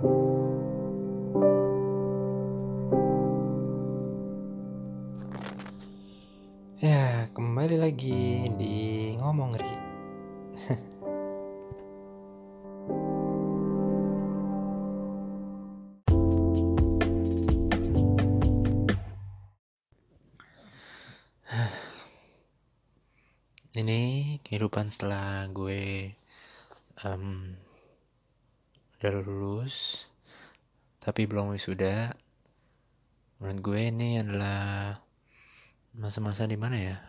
Ya, kembali lagi di ngomong Ri. Ini kehidupan setelah gue um, udah lulus, tapi belum wisuda. Menurut gue ini adalah masa-masa di mana ya?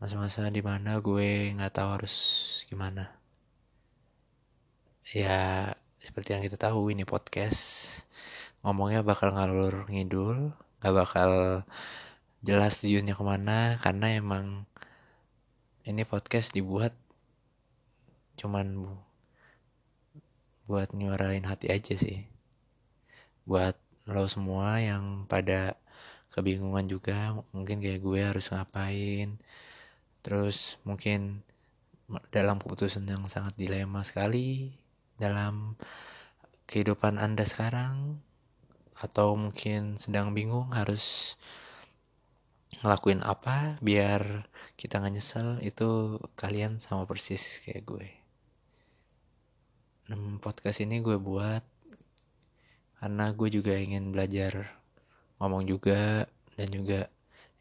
Masa-masa di mana gue nggak tahu harus gimana. Ya, seperti yang kita tahu ini podcast ngomongnya bakal ngalur ngidul, nggak bakal jelas tujuannya ke mana karena emang ini podcast dibuat cuman buat nyuarain hati aja sih buat lo semua yang pada kebingungan juga mungkin kayak gue harus ngapain terus mungkin dalam keputusan yang sangat dilema sekali dalam kehidupan anda sekarang atau mungkin sedang bingung harus ngelakuin apa biar kita nggak nyesel itu kalian sama persis kayak gue. Hmm, podcast ini gue buat karena gue juga ingin belajar ngomong juga dan juga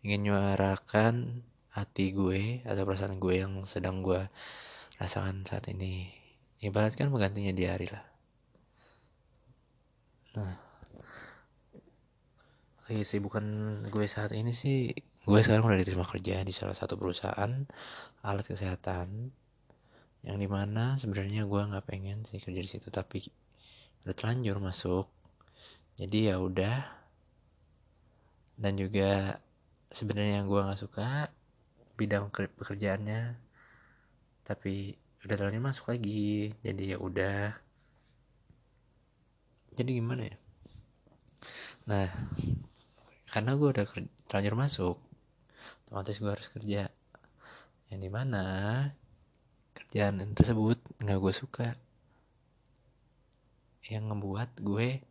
ingin nyuarakan hati gue atau perasaan gue yang sedang gue rasakan saat ini. Ibarat kan menggantinya di hari lah. Nah, lagi bukan gue saat ini sih gue sekarang udah diterima kerja di salah satu perusahaan alat kesehatan yang di mana sebenarnya gue nggak pengen sih kerja di situ tapi udah telanjur masuk. Jadi ya udah. Dan juga sebenarnya gue nggak suka bidang pekerjaannya. Tapi udah terlanjur masuk lagi jadi ya udah. Jadi gimana ya? Nah karena gue udah terlanjur masuk otomatis gue harus kerja. Yang di mana kerjaan tersebut nggak gue suka. Yang ngebuat gue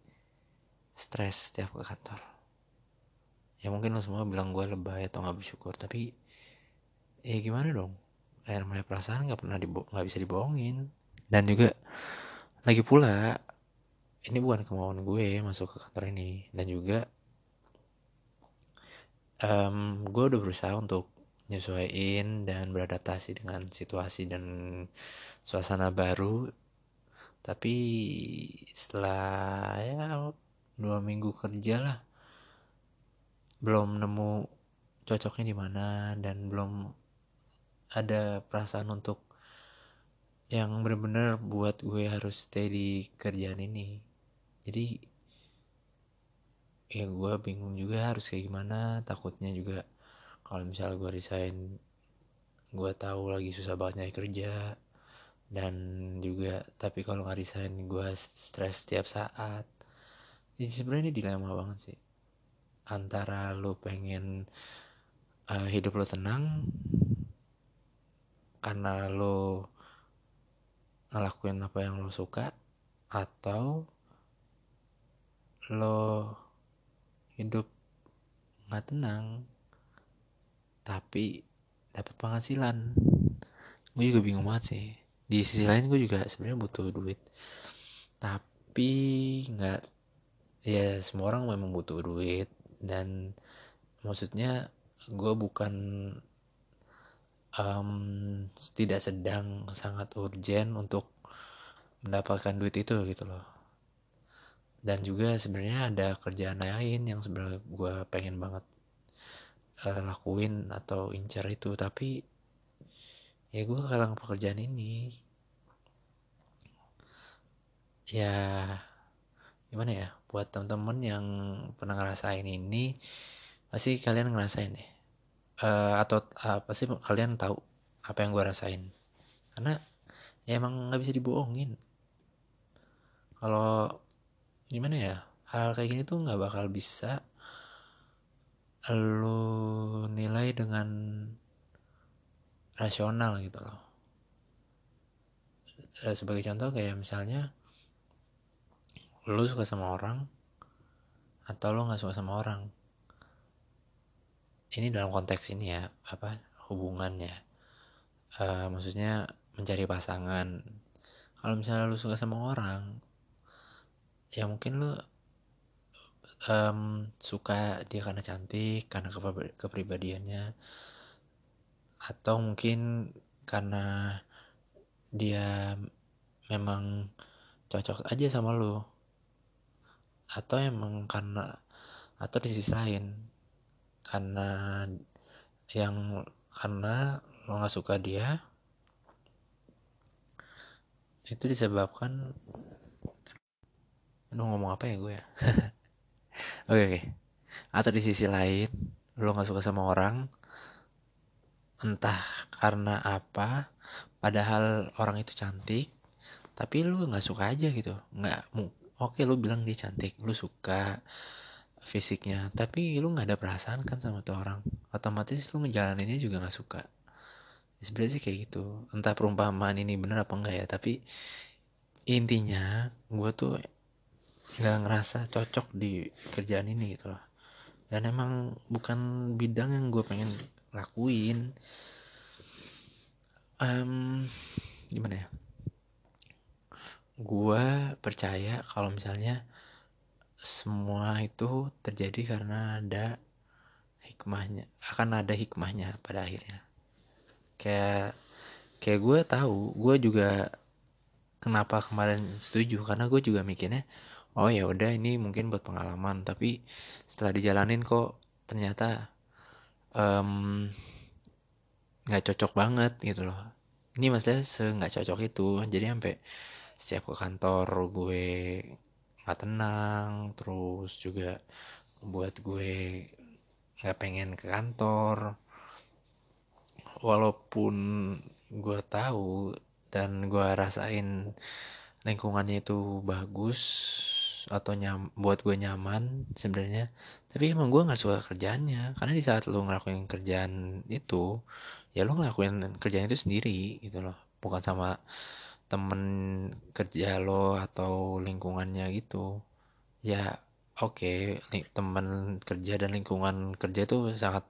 stres setiap ke kantor. Ya mungkin lo semua bilang gue lebay atau nggak bersyukur tapi ya gimana dong? Air namanya perasaan nggak pernah nggak bisa dibohongin. Dan juga lagi pula ini bukan kemauan gue masuk ke kantor ini. Dan juga um, gue udah berusaha untuk nyesuaiin dan beradaptasi dengan situasi dan suasana baru. Tapi setelah ya dua minggu kerja lah belum nemu cocoknya di mana dan belum ada perasaan untuk yang bener-bener buat gue harus stay di kerjaan ini. Jadi ya gue bingung juga harus kayak gimana takutnya juga kalau misalnya gue resign gue tahu lagi susah banget nyari kerja dan juga tapi kalau nggak resign gue stres setiap saat. Jadi sebenarnya ini dilema banget sih. Antara lo pengen uh, hidup lo tenang karena lo ngelakuin apa yang lo suka atau lo hidup nggak tenang tapi dapat penghasilan. Gue juga bingung banget sih. Di sisi lain gue juga sebenarnya butuh duit. Tapi nggak ya semua orang memang butuh duit. Dan maksudnya gue bukan um, tidak sedang sangat urgent untuk mendapatkan duit itu gitu loh. Dan juga sebenarnya ada kerjaan lain yang sebenarnya gue pengen banget uh, lakuin atau incar itu. Tapi ya gue kalang pekerjaan ini. Ya gimana ya? Buat temen-temen yang pernah ngerasain ini pasti kalian ngerasain deh. Uh, atau uh, pasti kalian tahu apa yang gue rasain. Karena ya emang nggak bisa dibohongin. Kalau gimana ya? Hal, -hal kayak gini tuh nggak bakal bisa lo nilai dengan rasional gitu loh. Eh, sebagai contoh kayak misalnya lu suka sama orang atau lu nggak suka sama orang. Ini dalam konteks ini ya apa hubungannya. Uh, maksudnya mencari pasangan. Kalau misalnya lu suka sama orang ya mungkin lu um, suka dia karena cantik karena kepribadiannya atau mungkin karena dia memang cocok aja sama lu atau emang karena atau di sisi lain karena yang karena lo nggak suka dia itu disebabkan Aduh ngomong apa ya gue ya Oke oke. Atau di sisi lain Lo gak suka sama orang Entah karena apa Padahal orang itu cantik Tapi lu gak suka aja gitu. Nggak Oke lu bilang dia cantik Lu suka fisiknya Tapi lu gak ada perasaan kan sama tuh orang. Otomatis lu ngejalaninnya juga gak suka. Sebenarnya sih kayak gitu. Entah perumpamaan ini bener apa enggak ya tapi intinya gue tuh nggak ngerasa cocok di kerjaan ini gitu loh. Dan emang bukan bidang yang gue pengen lakuin. Um, gimana ya? Gue percaya kalau misalnya semua itu terjadi karena ada hikmahnya akan ada hikmahnya pada akhirnya. Kayak kayak gue tahu gue juga kenapa kemarin setuju karena gue juga mikirnya oh ya udah ini mungkin buat pengalaman tapi setelah dijalanin kok ternyata nggak um, cocok banget gitu loh. Ini maksudnya se nggak cocok itu. Jadi sampai setiap ke kantor gue nggak tenang terus juga buat gue nggak pengen ke kantor. Walaupun gue tahu dan gue rasain lingkungannya itu bagus atau nyam buat gue nyaman sebenarnya. Tapi emang gue nggak suka kerjaannya. Karena di saat lo ngelakuin kerjaan itu ya lo ngelakuin kerjaan itu sendiri gitu loh. Bukan sama temen kerja lo atau lingkungannya gitu. Ya oke okay, temen kerja dan lingkungan kerja itu sangat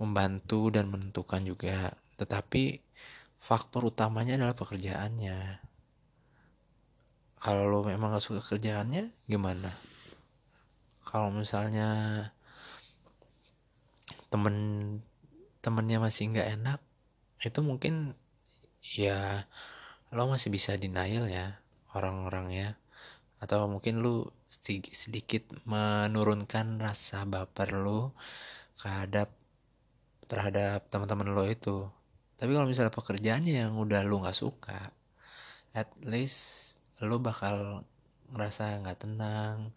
membantu dan menentukan juga. Tetapi faktor utamanya adalah pekerjaannya kalau lo memang gak suka kerjaannya gimana? Kalau misalnya temen temennya masih nggak enak itu mungkin ya lo masih bisa denial ya orang-orangnya. Atau mungkin lu sedikit, menurunkan rasa baper lo terhadap terhadap teman-teman lo itu. Tapi kalau misalnya pekerjaannya yang udah lo nggak suka at least lo bakal ngerasa nggak tenang.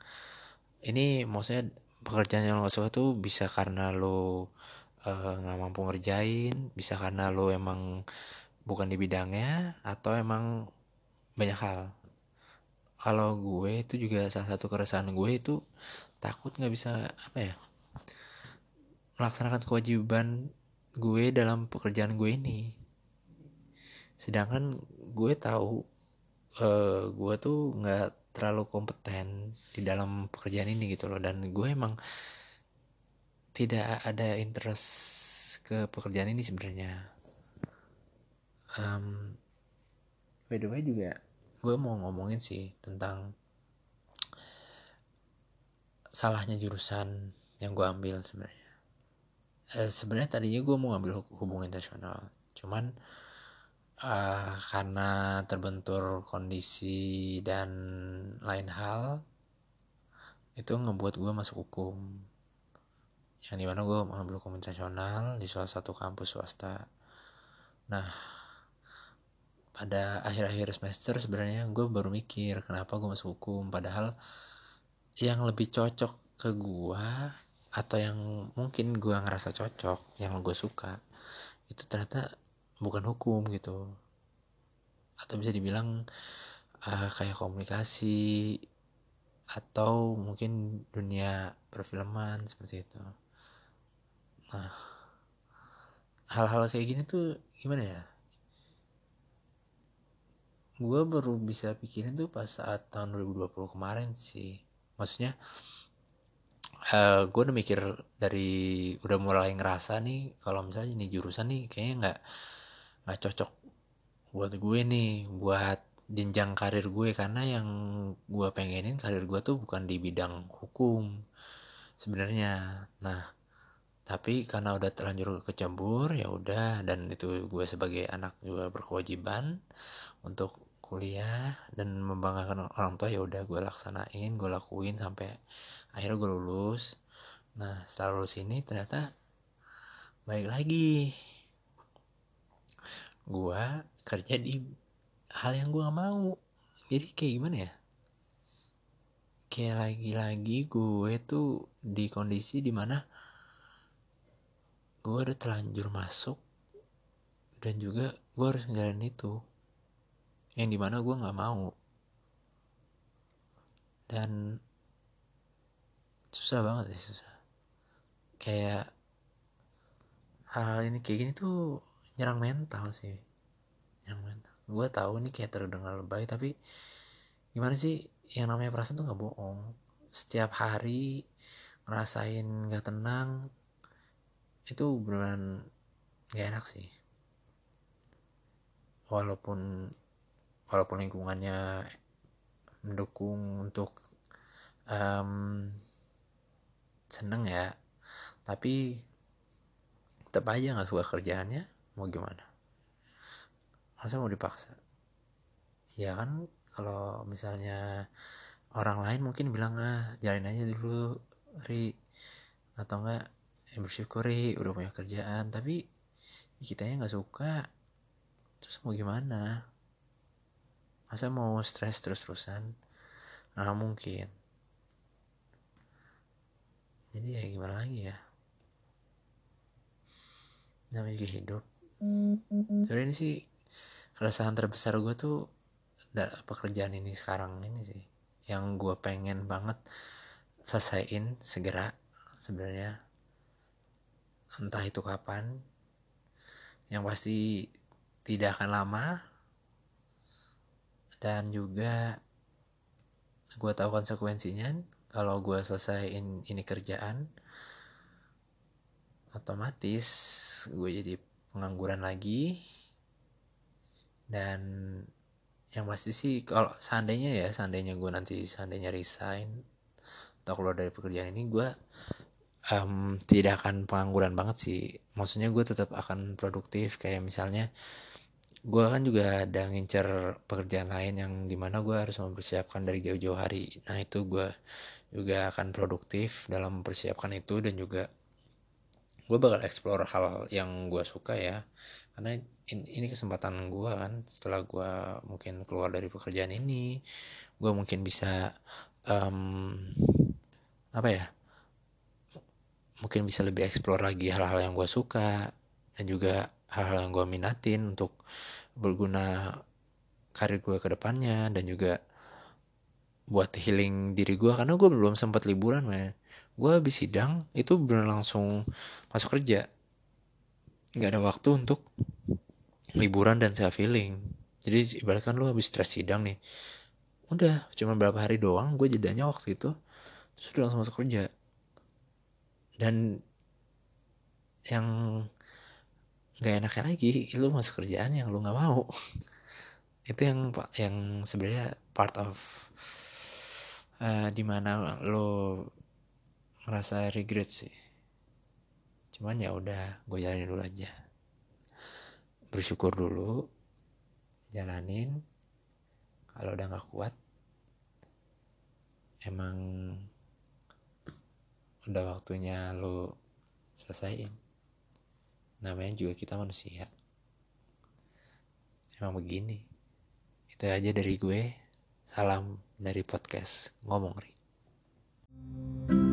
Ini maksudnya pekerjaan yang lo suka tuh bisa karena lo eh, nggak uh, mampu ngerjain bisa karena lo emang bukan di bidangnya atau emang banyak hal? Kalau gue itu juga salah satu keresahan gue itu takut nggak bisa apa ya melaksanakan kewajiban gue dalam pekerjaan gue ini. Sedangkan gue tahu uh, gue tuh nggak terlalu kompeten di dalam pekerjaan ini gitu loh. Dan gue emang tidak ada interest ke pekerjaan ini sebenarnya. Um, by the way juga gue mau ngomongin sih tentang salahnya jurusan yang gue ambil sebenarnya. Eh, sebenarnya tadinya gue mau ngambil hubungan internasional. Cuman uh, karena terbentur kondisi dan lain hal itu ngebuat gue masuk hukum. Yang di mana gue mengambil hukum internasional di salah satu kampus swasta. Nah pada akhir-akhir semester sebenarnya gue baru mikir kenapa gue masuk hukum. Padahal yang lebih cocok ke gue atau yang mungkin gue ngerasa cocok yang gue suka itu ternyata bukan hukum gitu. Atau bisa dibilang uh, kayak komunikasi atau mungkin dunia perfilman seperti itu. Nah hal-hal kayak gini tuh gimana ya? Gue baru bisa pikirin tuh pas saat tahun 2020 kemarin sih. Maksudnya uh, eh, gue udah mikir dari udah mulai ngerasa nih kalau misalnya ini jurusan nih kayaknya nggak nggak cocok buat gue nih buat jenjang karir gue. Karena yang gue pengenin karir gue tuh bukan di bidang hukum sebenarnya. Nah tapi karena udah terlanjur kecembur ya udah. Dan itu gue sebagai anak juga berkewajiban untuk kuliah dan membanggakan orang tua ya udah gue laksanain gue lakuin sampai akhirnya gue lulus. Nah setelah lulus ini ternyata baik lagi gue kerja di hal yang gue gak mau. Jadi kayak gimana ya? Kayak lagi-lagi gue tuh di kondisi di mana gue udah terlanjur masuk dan juga gue harus ngejalanin itu. Yang di mana gue nggak mau. Dan susah banget sih susah. Kayak hal, hal ini kayak gini tuh nyerang mental sih. Yang mental. Gue tahu nih kayak terdengar lebay tapi gimana sih yang namanya perasaan tuh nggak bohong. Setiap hari ngerasain nggak tenang itu beneran gak enak sih. Walaupun walaupun lingkungannya mendukung untuk um, seneng ya tapi tetap aja nggak suka kerjaannya mau gimana? Masa mau dipaksa? Ya kan kalau misalnya orang lain mungkin bilang ah jalin aja dulu ri. Atau enggak ya bersyukuri udah punya kerjaan. Tapi ya kitanya nggak suka. Terus mau gimana? Masa mau stres terus-terusan? Nah mungkin. Jadi ya gimana lagi ya? Namanya juga hidup sebenarnya ini sih keresahan terbesar gue tuh pekerjaan ini sekarang ini sih. Yang gue pengen banget selesaiin segera sebenarnya. Entah itu kapan. Yang pasti tidak akan lama. Dan juga gue tahu konsekuensinya. Kalau gue selesaiin ini kerjaan otomatis gue jadi pengangguran lagi. Dan yang pasti sih kalau seandainya ya seandainya gue nanti seandainya resign atau keluar dari pekerjaan ini gue um, tidak akan pengangguran banget sih. Maksudnya gue tetap akan produktif. Kayak misalnya gue kan juga ada ngincer pekerjaan lain yang di mana gue harus mempersiapkan dari jauh-jauh hari. Nah itu gue juga akan produktif dalam mempersiapkan itu dan juga gue bakal explore hal yang gue suka ya. Karena ini kesempatan gue kan setelah gue mungkin keluar dari pekerjaan ini gue mungkin bisa um, apa ya mungkin bisa lebih explore lagi hal-hal yang gue suka dan juga hal-hal yang gue minatin untuk berguna karir gue ke depannya dan juga buat healing diri gue karena gue belum sempat liburan man gue habis sidang itu bener langsung masuk kerja. Nggak ada waktu untuk liburan dan self healing jadi ibaratkan lo habis stres sidang nih. Udah cuma berapa hari doang gue jedanya waktu itu terus udah langsung masuk kerja. Dan yang nggak enaknya lagi lu masuk kerjaan yang lu nggak mau. Itu yang yang sebenarnya part of uh, di mana lo ngerasa regret sih. Cuman ya udah gue jalanin dulu aja. Bersyukur dulu jalanin. Kalau udah nggak kuat emang udah waktunya lo selesaiin namanya juga kita manusia. Emang begini. Itu aja dari gue. Salam dari podcast ngomong ri